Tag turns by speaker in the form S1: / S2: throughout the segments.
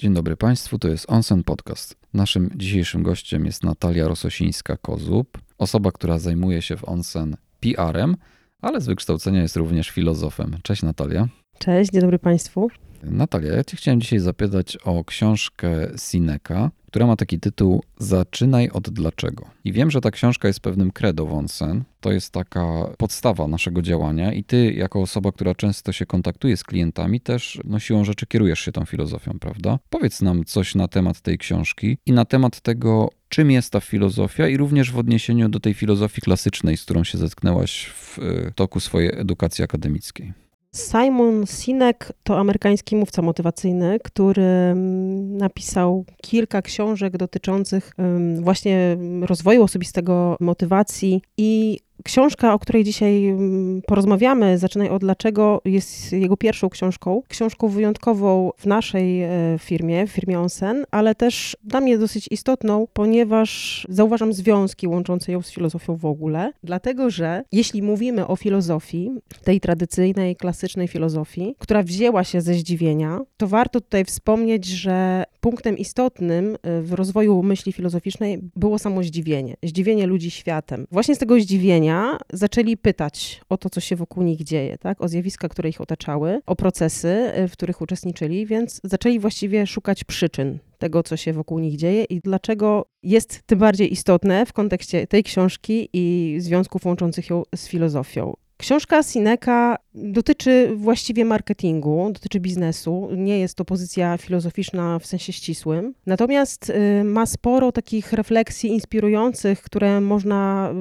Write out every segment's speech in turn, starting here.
S1: Dzień dobry Państwu, to jest Onsen Podcast. Naszym dzisiejszym gościem jest Natalia Rososińska-Kozub, osoba, która zajmuje się w Onsen PR-em, ale z wykształcenia jest również filozofem. Cześć Natalia.
S2: Cześć, dzień dobry Państwu.
S1: Natalia, ja Cię chciałem dzisiaj zapytać o książkę Sineka, która ma taki tytuł Zaczynaj od dlaczego. I wiem, że ta książka jest pewnym credo Wonsen. To jest taka podstawa naszego działania i ty, jako osoba, która często się kontaktuje z klientami, też no, siłą rzeczy kierujesz się tą filozofią, prawda? Powiedz nam coś na temat tej książki i na temat tego, czym jest ta filozofia i również w odniesieniu do tej filozofii klasycznej, z którą się zetknęłaś w e, toku swojej edukacji akademickiej.
S2: Simon Sinek to amerykański mówca motywacyjny, który mm, napisał kilka książek dotyczących właśnie rozwoju osobistego, motywacji i Książka, o której dzisiaj mm, porozmawiamy, Zaczynaj od dlaczego, jest jego pierwszą książką. Książką wyjątkową w naszej e, firmie, w firmie Onsen, ale też dla mnie dosyć istotną, ponieważ zauważam związki łączące ją z filozofią w ogóle. Dlatego, że jeśli mówimy o filozofii, tej tradycyjnej, klasycznej filozofii, która wzięła się ze zdziwienia, to warto tutaj wspomnieć, że punktem istotnym e, w rozwoju myśli filozoficznej było samo zdziwienie. Zdziwienie ludzi światem. Właśnie z tego zdziwienia zaczęli pytać o to, co się wokół nich dzieje, tak? o zjawiska, które ich otaczały, o procesy, y, w których uczestniczyli, więc zaczęli właściwie szukać przyczyn tego, co się wokół nich dzieje i dlaczego jest tym bardziej istotne w kontekście tej książki i związków łączących ją z filozofią. Książka Sineka dotyczy właściwie marketingu, dotyczy biznesu. Nie jest to pozycja filozoficzna w sensie ścisłym. Natomiast y, ma sporo takich refleksji inspirujących, które można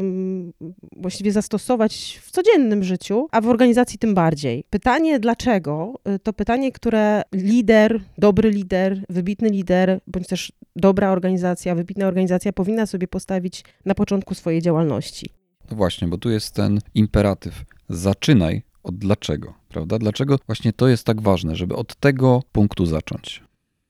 S2: y, właściwie zastosować w codziennym życiu, a w organizacji tym bardziej. Pytanie dlaczego y, to pytanie, które lider, dobry lider, wybitny lider, bądź też dobra organizacja, wybitna organizacja powinna sobie postawić na początku swojej działalności.
S1: No właśnie, bo tu jest ten imperatyw. Zaczynaj od dlaczego, prawda? Dlaczego właśnie to jest tak ważne, żeby od tego punktu zacząć?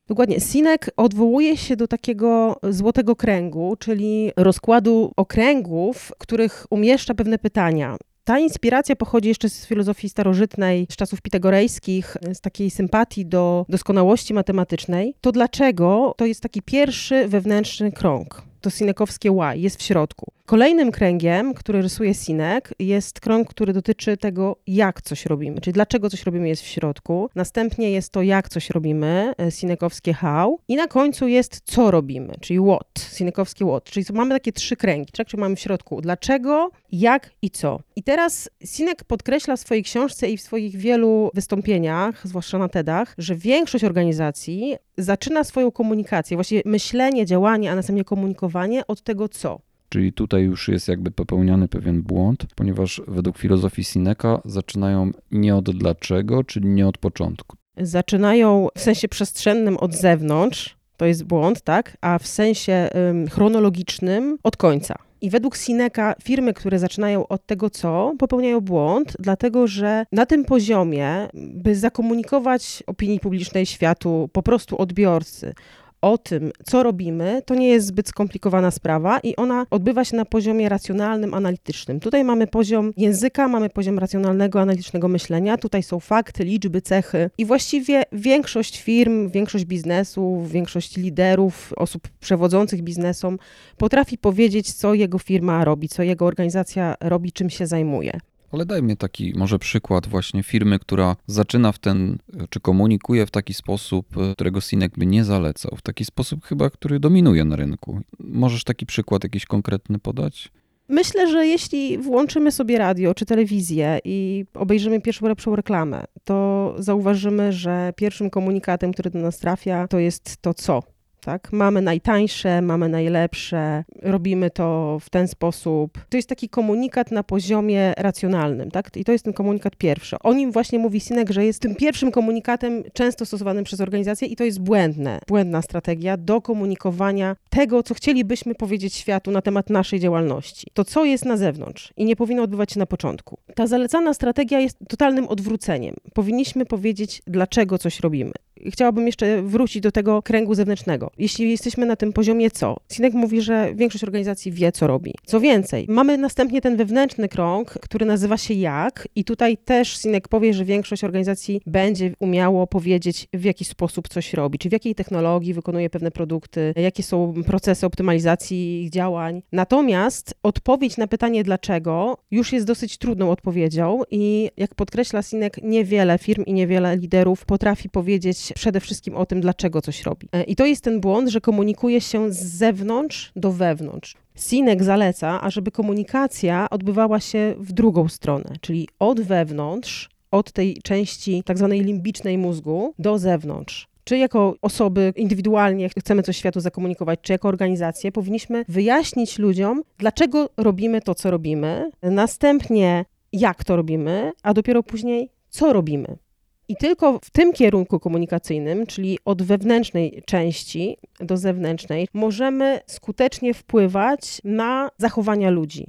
S2: Dokładnie. Sinek odwołuje się do takiego złotego kręgu, czyli rozkładu okręgów, których umieszcza pewne pytania. Ta inspiracja pochodzi jeszcze z filozofii starożytnej, z czasów pitagorejskich, z takiej sympatii do doskonałości matematycznej. To dlaczego to jest taki pierwszy wewnętrzny krąg? To sinekowskie Y jest w środku. Kolejnym kręgiem, który rysuje Sinek, jest krąg, który dotyczy tego, jak coś robimy, czyli dlaczego coś robimy jest w środku. Następnie jest to, jak coś robimy, e, Sinekowskie how. I na końcu jest, co robimy, czyli what, Sinekowskie what. Czyli mamy takie trzy kręgi, czyli mamy w środku dlaczego, jak i co. I teraz Sinek podkreśla w swojej książce i w swoich wielu wystąpieniach, zwłaszcza na TEDach, że większość organizacji zaczyna swoją komunikację, właściwie myślenie, działanie, a następnie komunikowanie od tego co.
S1: Czyli tutaj już jest jakby popełniany pewien błąd, ponieważ według filozofii Sineka zaczynają nie od dlaczego, czyli nie od początku.
S2: Zaczynają w sensie przestrzennym od zewnątrz, to jest błąd, tak? A w sensie ym, chronologicznym od końca. I według Sineka firmy, które zaczynają od tego co, popełniają błąd, dlatego że na tym poziomie, by zakomunikować opinii publicznej światu, po prostu odbiorcy, o tym, co robimy, to nie jest zbyt skomplikowana sprawa i ona odbywa się na poziomie racjonalnym, analitycznym. Tutaj mamy poziom języka, mamy poziom racjonalnego, analitycznego myślenia, tutaj są fakty, liczby, cechy i właściwie większość firm, większość biznesów, większość liderów, osób przewodzących biznesom potrafi powiedzieć, co jego firma robi, co jego organizacja robi, czym się zajmuje.
S1: Ale daj mi taki może przykład właśnie firmy, która zaczyna w ten, czy komunikuje w taki sposób, którego Sinek by nie zalecał, w taki sposób chyba, który dominuje na rynku. Możesz taki przykład jakiś konkretny podać?
S2: Myślę, że jeśli włączymy sobie radio czy telewizję i obejrzymy pierwszą lepszą reklamę, to zauważymy, że pierwszym komunikatem, który do nas trafia, to jest to co tak? Mamy najtańsze, mamy najlepsze, robimy to w ten sposób. To jest taki komunikat na poziomie racjonalnym, tak? I to jest ten komunikat pierwszy. O nim właśnie mówi Sinek, że jest tym pierwszym komunikatem często stosowanym przez organizacje i to jest błędne, błędna strategia do komunikowania tego, co chcielibyśmy powiedzieć światu na temat naszej działalności. To, co jest na zewnątrz i nie powinno odbywać się na początku. Ta zalecana strategia jest totalnym odwróceniem. Powinniśmy powiedzieć, dlaczego coś robimy. Chciałabym jeszcze wrócić do tego kręgu zewnętrznego. Jeśli jesteśmy na tym poziomie co? Sinek mówi, że większość organizacji wie, co robi. Co więcej, mamy następnie ten wewnętrzny krąg, który nazywa się jak i tutaj też Sinek powie, że większość organizacji będzie umiało powiedzieć, w jaki sposób coś robi, czy w jakiej technologii wykonuje pewne produkty, jakie są procesy optymalizacji ich działań. Natomiast odpowiedź na pytanie dlaczego już jest dosyć trudną odpowiedzią i jak podkreśla Sinek, niewiele firm i niewiele liderów potrafi powiedzieć przede wszystkim o tym, dlaczego coś robi. E, I to jest ten błąd, że komunikuje się z zewnątrz do wewnątrz. Sinek zaleca, ażeby komunikacja odbywała się w drugą stronę, czyli od wewnątrz, od tej części tak zwanej limbicznej mózgu do zewnątrz czy jako osoby indywidualnie chcemy coś światu zakomunikować, czy jako organizacje, powinniśmy wyjaśnić ludziom, dlaczego robimy to, co robimy, następnie jak to robimy, a dopiero później co robimy. I tylko w tym kierunku komunikacyjnym, czyli od wewnętrznej części do zewnętrznej, możemy skutecznie wpływać na zachowania ludzi.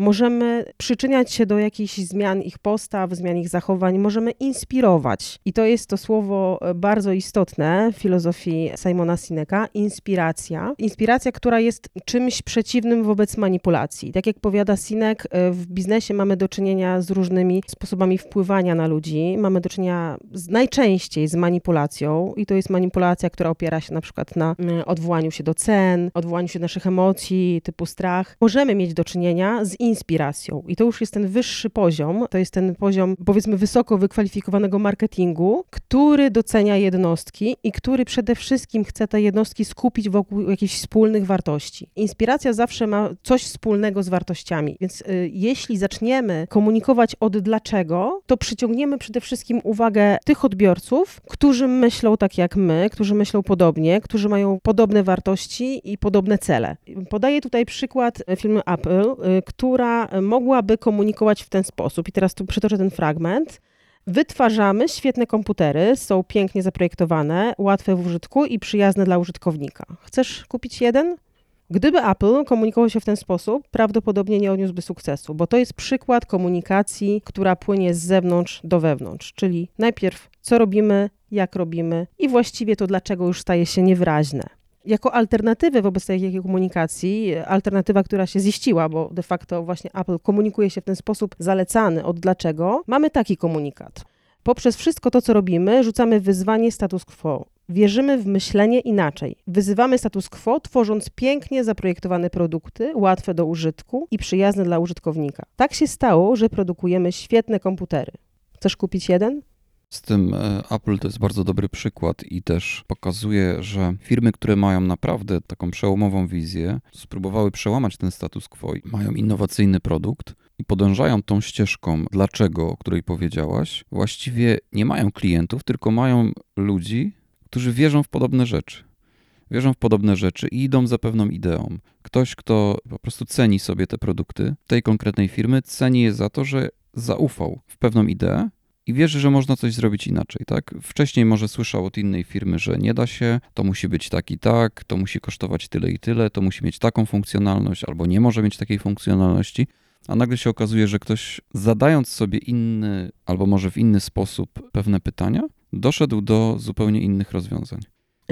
S2: Możemy przyczyniać się do jakichś zmian ich postaw, zmian ich zachowań, możemy inspirować. I to jest to słowo e, bardzo istotne w filozofii Simona Sineka inspiracja. Inspiracja, która jest czymś przeciwnym wobec manipulacji. Tak jak powiada Sinek, e, w biznesie mamy do czynienia z różnymi sposobami wpływania na ludzi. Mamy do czynienia z, najczęściej z manipulacją, i to jest manipulacja, która opiera się na przykład na odwołaniu się do cen, odwołaniu się do naszych emocji, typu strach. Możemy mieć do czynienia z inspiracją. I to już jest ten wyższy poziom, to jest ten poziom, powiedzmy, wysoko wykwalifikowanego marketingu, który docenia jednostki i który przede wszystkim chce te jednostki skupić wokół jakichś wspólnych wartości. Inspiracja zawsze ma coś wspólnego z wartościami, więc y, jeśli zaczniemy komunikować od dlaczego, to przyciągniemy przede wszystkim uwagę tych odbiorców, którzy myślą tak jak my, którzy myślą podobnie, którzy mają podobne wartości i podobne cele. Podaję tutaj przykład filmu Apple, y, który która mogłaby komunikować w ten sposób. I teraz tu przytoczę ten fragment. Wytwarzamy świetne komputery, są pięknie zaprojektowane, łatwe w użytku i przyjazne dla użytkownika. Chcesz kupić jeden? Gdyby Apple komunikował się w ten sposób, prawdopodobnie nie odniósłby sukcesu, bo to jest przykład komunikacji, która płynie z zewnątrz do wewnątrz, czyli najpierw co robimy, jak robimy i właściwie to dlaczego już staje się niewyraźne jako alternatywę wobec takiej komunikacji, alternatywa, która się ziściła, bo de facto właśnie Apple komunikuje się w ten sposób zalecany od dlaczego, mamy taki komunikat. Poprzez wszystko to, co robimy, rzucamy wyzwanie status quo. Wierzymy w myślenie inaczej. Wyzywamy status quo, tworząc pięknie zaprojektowane produkty, łatwe do użytku i przyjazne dla użytkownika. Tak się stało, że produkujemy świetne komputery. Chcesz kupić jeden?
S1: Z tym e, Apple to jest bardzo dobry przykład i też pokazuje, że firmy, które mają naprawdę taką przełomową wizję, spróbowały przełamać ten status quo i mają innowacyjny produkt i podążają tą ścieżką, dlaczego, o której powiedziałaś, właściwie nie mają klientów, tylko mają ludzi, którzy wierzą w podobne rzeczy. Wierzą w podobne rzeczy i idą za pewną ideą. Ktoś, kto po prostu ceni sobie te produkty tej konkretnej firmy, ceni je za to, że zaufał w pewną ideę i wierzy, że można coś zrobić inaczej, tak? Wcześniej może słyszał od innej firmy, że nie da się, to musi być tak i tak, to musi kosztować tyle i tyle, to musi mieć taką funkcjonalność, albo nie może mieć takiej funkcjonalności, a nagle się okazuje, że ktoś zadając sobie inny, albo może w inny sposób pewne pytania, doszedł do zupełnie innych rozwiązań.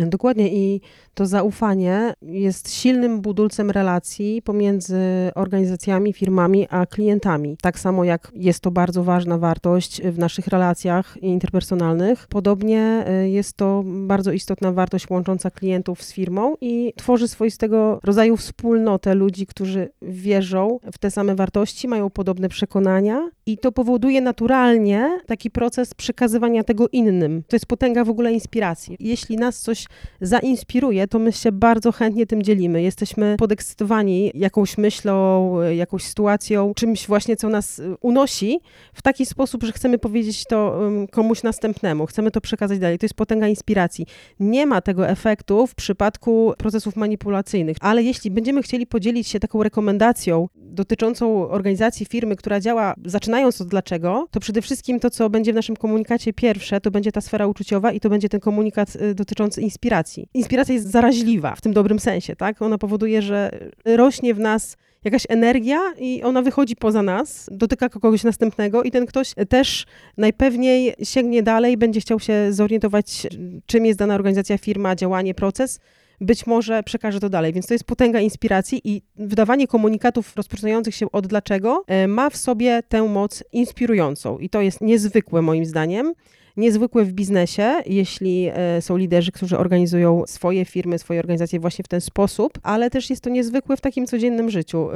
S2: Dokładnie i to zaufanie jest silnym budulcem relacji pomiędzy organizacjami, firmami a klientami. Tak samo jak jest to bardzo ważna wartość w naszych relacjach interpersonalnych, podobnie y, jest to bardzo istotna wartość łącząca klientów z firmą i tworzy swoistego rodzaju wspólnotę ludzi, którzy wierzą w te same wartości, mają podobne przekonania i to powoduje naturalnie taki proces przekazywania tego innym. To jest potęga w ogóle inspiracji. Jeśli nas coś zainspiruje, to my się bardzo chętnie tym dzielimy. Jesteśmy podekscytowani jakąś myślą, jakąś sytuacją, czymś właśnie, co nas y, unosi w taki sposób, że chcemy powiedzieć to komuś następnemu, chcemy to przekazać dalej. To jest potęga inspiracji. Nie ma tego efektu w przypadku procesów manipulacyjnych, ale jeśli będziemy chcieli podzielić się taką rekomendacją dotyczącą organizacji firmy, która działa, zaczynając od dlaczego, to przede wszystkim to, co będzie w naszym komunikacie pierwsze, to będzie ta sfera uczuciowa i to będzie ten komunikat y, dotyczący inspiracji. Inspiracja jest zaraźliwa w tym dobrym sensie, tak? Ona powoduje, że rośnie w nas jakaś energia i ona wychodzi poza nas, dotyka kogoś następnego i ten ktoś też najpewniej sięgnie dalej, będzie chciał się zorientować, czym jest dana organizacja, firma, działanie, proces. Być może przekaże to dalej, więc to jest potęga inspiracji i wydawanie komunikatów rozpoczynających się od dlaczego e, ma w sobie tę moc inspirującą. I to jest niezwykłe moim zdaniem. Niezwykłe w biznesie, jeśli e, są liderzy, którzy organizują swoje firmy, swoje organizacje właśnie w ten sposób, ale też jest to niezwykłe w takim codziennym życiu.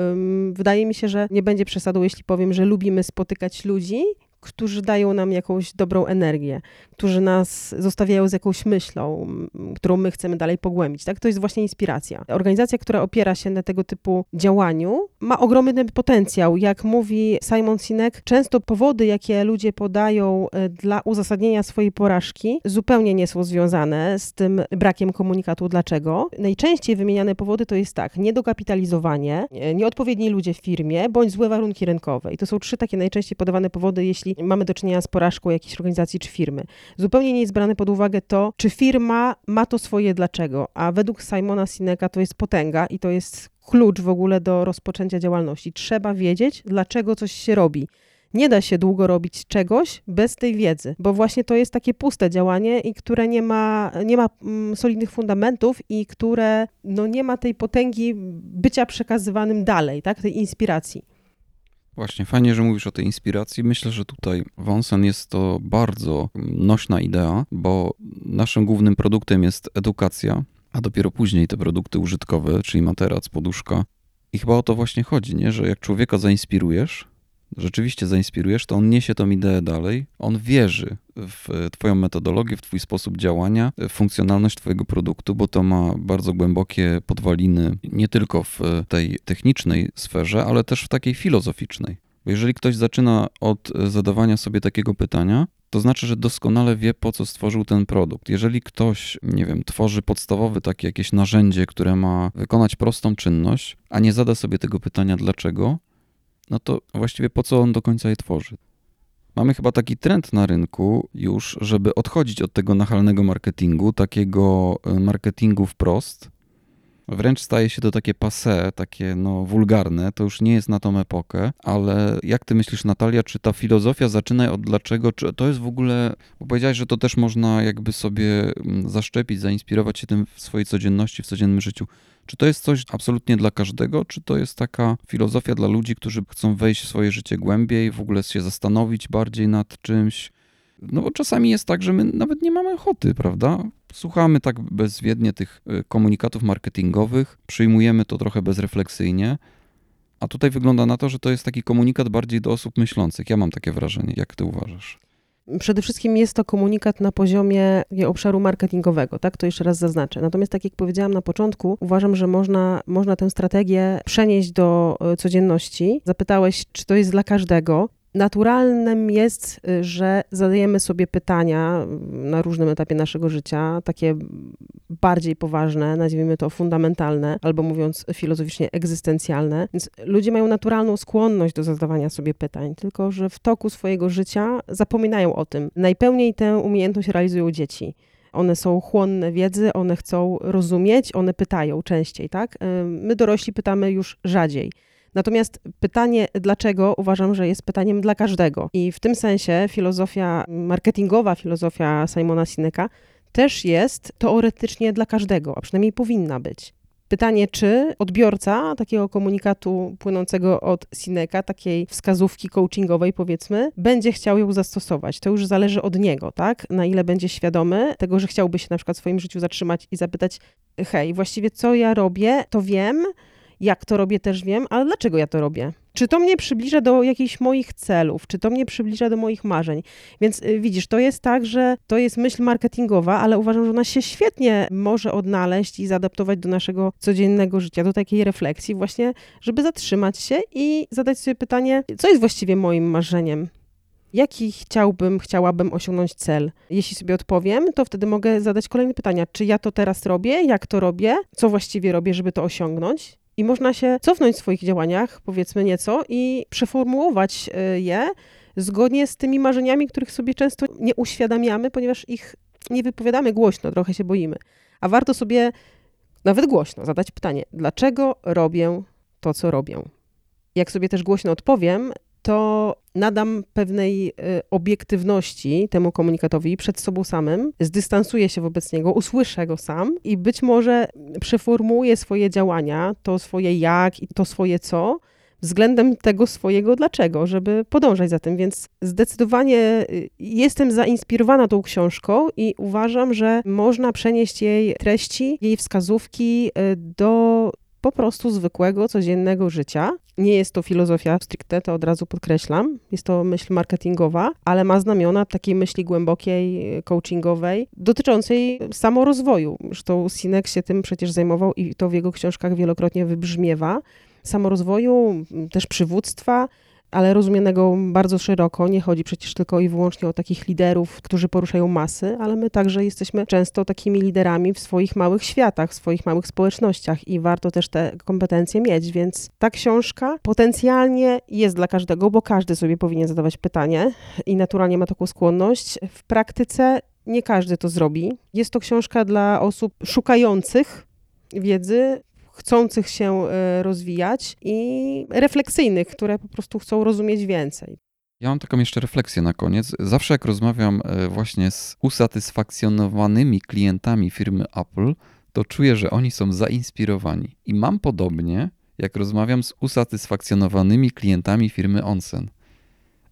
S2: Wydaje mi się, że nie będzie przesadą, jeśli powiem, że lubimy spotykać ludzi, którzy dają nam jakąś dobrą energię, którzy nas zostawiają z jakąś myślą, którą my chcemy dalej pogłębić. Tak? To jest właśnie inspiracja. Organizacja, która opiera się na tego typu działaniu, ma ogromny potencjał. Jak mówi Simon Sinek, często powody, jakie ludzie podają e, dla uzasadnienia swojej porażki, zupełnie nie są związane z tym brakiem komunikatu dlaczego. Najczęściej wymieniane powody to jest tak, niedokapitalizowanie, nieodpowiedni ludzie w firmie, bądź złe warunki rynkowe. I to są trzy takie najczęściej podawane powody, jeśli mamy do czynienia z porażką jakiejś organizacji czy firmy. Zupełnie nie jest brane pod uwagę to, czy firma ma to swoje dlaczego, a według Simona Sineka to jest potęga i to jest klucz w ogóle do rozpoczęcia działalności. Trzeba wiedzieć, dlaczego coś się robi. Nie da się długo robić czegoś bez tej wiedzy, bo właśnie to jest takie puste działanie i które nie ma, nie ma mm, solidnych fundamentów i które no, nie ma tej potęgi bycia przekazywanym dalej, tak, tej inspiracji.
S1: Właśnie, fajnie, że mówisz o tej inspiracji. Myślę, że tutaj Wonsen jest to bardzo nośna idea, bo naszym głównym produktem jest edukacja, a dopiero później te produkty użytkowe, czyli materac, poduszka. I chyba o to właśnie chodzi, nie? że jak człowieka zainspirujesz, rzeczywiście zainspirujesz, to on niesie tą ideę dalej, on wierzy w Twoją metodologię, w Twój sposób działania, w funkcjonalność Twojego produktu, bo to ma bardzo głębokie podwaliny nie tylko w tej technicznej sferze, ale też w takiej filozoficznej. Bo jeżeli ktoś zaczyna od zadawania sobie takiego pytania, to znaczy, że doskonale wie, po co stworzył ten produkt. Jeżeli ktoś, nie wiem, tworzy podstawowe takie jakieś narzędzie, które ma wykonać prostą czynność, a nie zada sobie tego pytania dlaczego, no to właściwie po co on do końca je tworzy? Mamy chyba taki trend na rynku już, żeby odchodzić od tego nachalnego marketingu, takiego e, marketingu wprost. Wręcz staje się to takie passe, takie no wulgarne, to już nie jest na tą epokę, ale jak ty myślisz Natalia, czy ta filozofia zaczyna od dlaczego, czy to jest w ogóle, bo powiedziałeś, że to też można jakby sobie mm, zaszczepić, zainspirować się tym w swojej codzienności, w codziennym życiu. Czy to jest coś absolutnie dla każdego, czy to jest taka filozofia dla ludzi, którzy chcą wejść w swoje życie głębiej, w ogóle się zastanowić bardziej nad czymś? No bo czasami jest tak, że my nawet nie mamy ochoty, prawda? Słuchamy tak bezwiednie tych y, komunikatów marketingowych, przyjmujemy to trochę bezrefleksyjnie, a tutaj wygląda na to, że to jest taki komunikat bardziej do osób myślących. Ja mam takie wrażenie. Jak ty uważasz?
S2: Przede wszystkim jest to komunikat na poziomie obszaru marketingowego, tak? To jeszcze raz zaznaczę. Natomiast tak jak powiedziałam na początku, uważam, że można, można tę strategię przenieść do e, codzienności. Zapytałeś, czy to jest dla każdego naturalnym jest, y, że zadajemy sobie pytania na różnym etapie naszego życia, takie bardziej poważne, nazwijmy to fundamentalne, albo mówiąc filozoficznie egzystencjalne. Więc ludzie mają naturalną skłonność do zadawania sobie pytań, tylko że w toku swojego życia zapominają o tym. Najpełniej tę umiejętność realizują dzieci. One są chłonne wiedzy, one chcą rozumieć, one pytają częściej, tak? Y, my dorośli pytamy już rzadziej. Natomiast pytanie dlaczego uważam, że jest pytaniem dla każdego. I w tym sensie filozofia marketingowa, filozofia Simona Sineka też jest teoretycznie dla każdego, a przynajmniej powinna być. Pytanie, czy odbiorca takiego komunikatu płynącego od Sineka, takiej wskazówki coachingowej powiedzmy, będzie chciał ją zastosować. To już zależy od niego, tak? Na ile będzie świadomy tego, że chciałby się na przykład w swoim życiu zatrzymać i zapytać, hej, właściwie co ja robię, to wiem, jak to robię, też wiem, ale dlaczego ja to robię? Czy to mnie przybliża do jakichś moich celów? Czy to mnie przybliża do moich marzeń? Więc y, widzisz, to jest tak, że to jest myśl marketingowa, ale uważam, że ona się świetnie może odnaleźć i zaadaptować do naszego codziennego życia, do takiej refleksji właśnie, żeby zatrzymać się i zadać sobie pytanie, co jest właściwie moim marzeniem? Jaki chciałbym, chciałabym osiągnąć cel? Jeśli sobie odpowiem, to wtedy mogę zadać kolejne pytania. Czy ja to teraz robię? Jak to robię? Co właściwie robię, żeby to osiągnąć? I można się cofnąć w swoich działaniach, powiedzmy nieco, i przeformułować y, je zgodnie z tymi marzeniami, których sobie często nie uświadamiamy, ponieważ ich nie wypowiadamy głośno, trochę się boimy. A warto sobie nawet głośno zadać pytanie, dlaczego robię to, co robią. Jak sobie też głośno odpowiem, to nadam pewnej y, obiektywności temu komunikatowi przed sobą samym, zdystansuję się wobec niego, usłyszę go sam i być może przeformułuję swoje działania, to swoje jak i to swoje co, względem tego swojego dlaczego, żeby podążać za tym. Więc zdecydowanie y, jestem zainspirowana tą książką i uważam, że można przenieść jej treści, jej wskazówki y, do po prostu zwykłego, codziennego życia. Nie jest to filozofia stricte, to od razu podkreślam. Jest to myśl marketingowa, ale ma znamiona takiej myśli głębokiej, coachingowej, dotyczącej samorozwoju. Zresztą Sinek się tym przecież zajmował i to w jego książkach wielokrotnie wybrzmiewa. Samorozwoju, też przywództwa, ale rozumianego bardzo szeroko. Nie chodzi przecież tylko i wyłącznie o takich liderów, którzy poruszają masy, ale my także jesteśmy często takimi liderami w swoich małych światach, w swoich małych społecznościach i warto też te kompetencje mieć. Więc ta książka potencjalnie jest dla każdego, bo każdy sobie powinien zadawać pytanie i naturalnie ma taką skłonność. W praktyce nie każdy to zrobi. Jest to książka dla osób szukających wiedzy, chcących się e, rozwijać i refleksyjnych, które po prostu chcą rozumieć więcej.
S1: Ja mam taką jeszcze refleksję na koniec. Zawsze jak rozmawiam e, właśnie z usatysfakcjonowanymi klientami firmy Apple, to czuję, że oni są zainspirowani. I mam podobnie, jak rozmawiam z usatysfakcjonowanymi klientami firmy Onsen.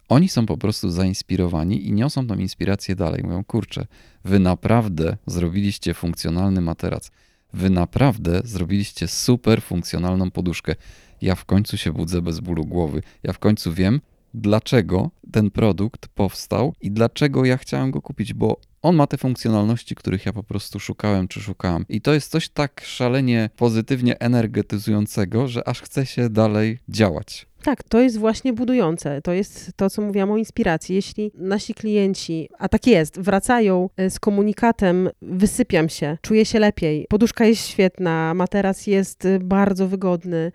S1: Oni są po prostu zainspirowani i niosą tą inspirację dalej. Mówią, kurczę, wy naprawdę zrobiliście funkcjonalny materac. Wy naprawdę zrobiliście super funkcjonalną poduszkę. Ja w końcu się budzę bez bólu głowy. Ja w końcu wiem, dlaczego ten produkt powstał i dlaczego ja chciałem go kupić, bo on ma te funkcjonalności, których ja po prostu szukałem czy szukałam. I to jest coś tak szalenie pozytywnie energetyzującego, że aż chce się dalej działać.
S2: Tak, to jest właśnie budujące. To jest to, co mówiłam o inspiracji. Jeśli nasi klienci, a tak jest, wracają e, z komunikatem, wysypiam się, czuję się lepiej, poduszka jest świetna, materac jest e, bardzo wygodny.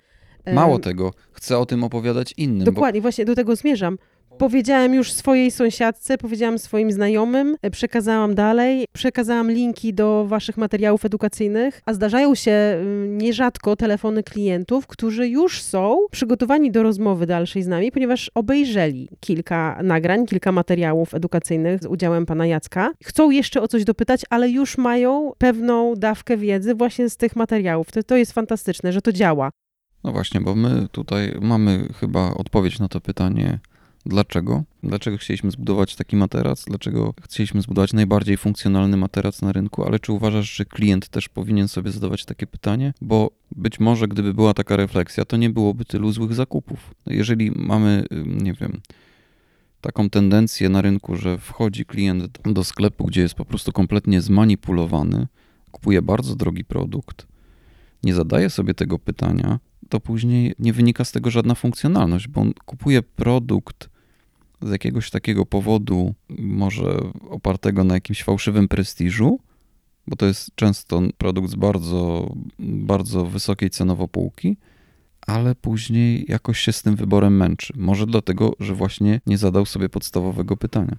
S1: Mało tego, chcę o tym opowiadać innym.
S2: Dokładnie, bo... właśnie do tego zmierzam. Powiedziałam już swojej sąsiadce, powiedziałam swoim znajomym, e, przekazałam dalej, przekazałam linki do waszych materiałów edukacyjnych, a zdarzają się mm, nierzadko telefony klientów, którzy już są przygotowani do rozmowy dalszej z nami, ponieważ obejrzeli kilka nagrań, kilka materiałów edukacyjnych z udziałem pana Jacka. Chcą jeszcze o coś dopytać, ale już mają pewną dawkę wiedzy właśnie z tych materiałów. To, to jest fantastyczne, że to działa.
S1: No właśnie, bo my tutaj mamy chyba odpowiedź na to pytanie Dlaczego? Dlaczego chcieliśmy zbudować taki materac? Dlaczego chcieliśmy zbudować najbardziej funkcjonalny materac na rynku? Ale czy uważasz, że klient też powinien sobie zadawać takie pytanie? Bo być może gdyby była taka refleksja, to nie byłoby tylu złych zakupów. Jeżeli mamy, nie wiem, taką tendencję na rynku, że wchodzi klient do sklepu, gdzie jest po prostu kompletnie zmanipulowany, kupuje bardzo drogi produkt, nie zadaje sobie tego pytania, to później nie wynika z tego żadna funkcjonalność, bo on kupuje produkt z jakiegoś takiego powodu, może opartego na jakimś fałszywym prestiżu, bo to jest często produkt z bardzo, bardzo wysokiej cenowo półki, ale później jakoś się z tym wyborem męczy. Może dlatego, że właśnie nie zadał sobie podstawowego pytania.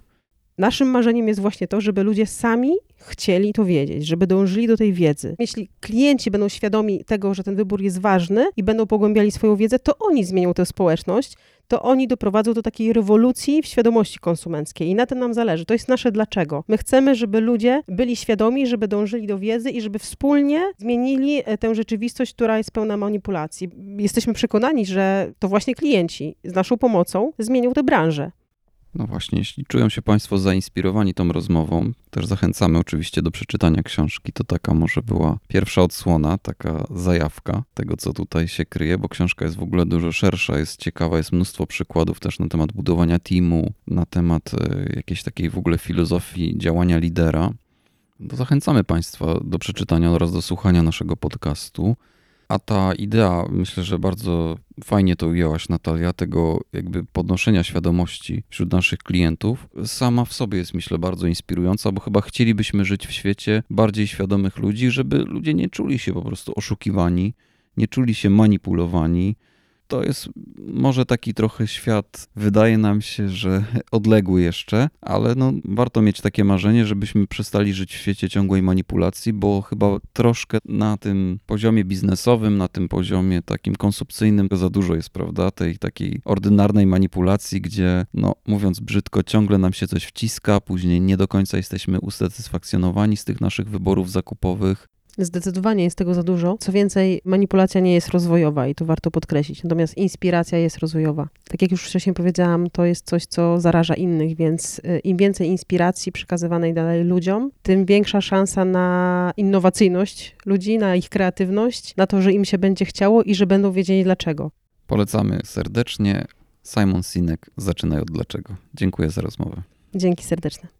S2: Naszym marzeniem jest właśnie to, żeby ludzie sami chcieli to wiedzieć, żeby dążyli do tej wiedzy. Jeśli klienci będą świadomi tego, że ten wybór jest ważny i będą pogłębiali swoją wiedzę, to oni zmienią tę społeczność, to oni doprowadzą do takiej rewolucji w świadomości konsumenckiej i na tym nam zależy. To jest nasze dlaczego. My chcemy, żeby ludzie byli świadomi, żeby dążyli do wiedzy i żeby wspólnie zmienili e, tę rzeczywistość, która jest pełna manipulacji. Jesteśmy przekonani, że to właśnie klienci z naszą pomocą zmienią tę branżę.
S1: No właśnie, jeśli czują się Państwo zainspirowani tą rozmową, też zachęcamy oczywiście do przeczytania książki. To taka może była pierwsza odsłona, taka zajawka tego, co tutaj się kryje, bo książka jest w ogóle dużo szersza, jest ciekawa, jest mnóstwo przykładów też na temat budowania teamu, na temat e, jakiejś takiej w ogóle filozofii działania lidera. To zachęcamy Państwa do przeczytania oraz do słuchania naszego podcastu. A ta idea, myślę, że bardzo fajnie to ujęłaś, Natalia, tego jakby podnoszenia świadomości wśród naszych klientów, sama w sobie jest, myślę, bardzo inspirująca, bo chyba chcielibyśmy żyć w świecie bardziej świadomych ludzi, żeby ludzie nie czuli się po prostu oszukiwani, nie czuli się manipulowani, to jest może taki trochę świat, wydaje nam się, że odległy jeszcze, ale no, warto mieć takie marzenie, żebyśmy przestali żyć w świecie ciągłej manipulacji, bo chyba troszkę na tym poziomie biznesowym, na tym poziomie takim konsumpcyjnym za dużo jest, prawda, tej takiej ordynarnej manipulacji, gdzie, no mówiąc brzydko, ciągle nam się coś wciska, później nie do końca jesteśmy usatysfakcjonowani z tych naszych wyborów zakupowych.
S2: Zdecydowanie jest tego za dużo. Co więcej, manipulacja nie jest rozwojowa i to warto podkreślić. Natomiast inspiracja jest rozwojowa. Tak jak już wcześniej powiedziałam, to jest coś, co zaraża innych, więc y, im więcej inspiracji przekazywanej dalej ludziom, tym większa szansa na innowacyjność ludzi, na ich kreatywność, na to, że im się będzie chciało i że będą wiedzieli dlaczego.
S1: Polecamy serdecznie. Simon Sinek, zaczynaj od dlaczego. Dziękuję za rozmowę.
S2: Dzięki serdeczne.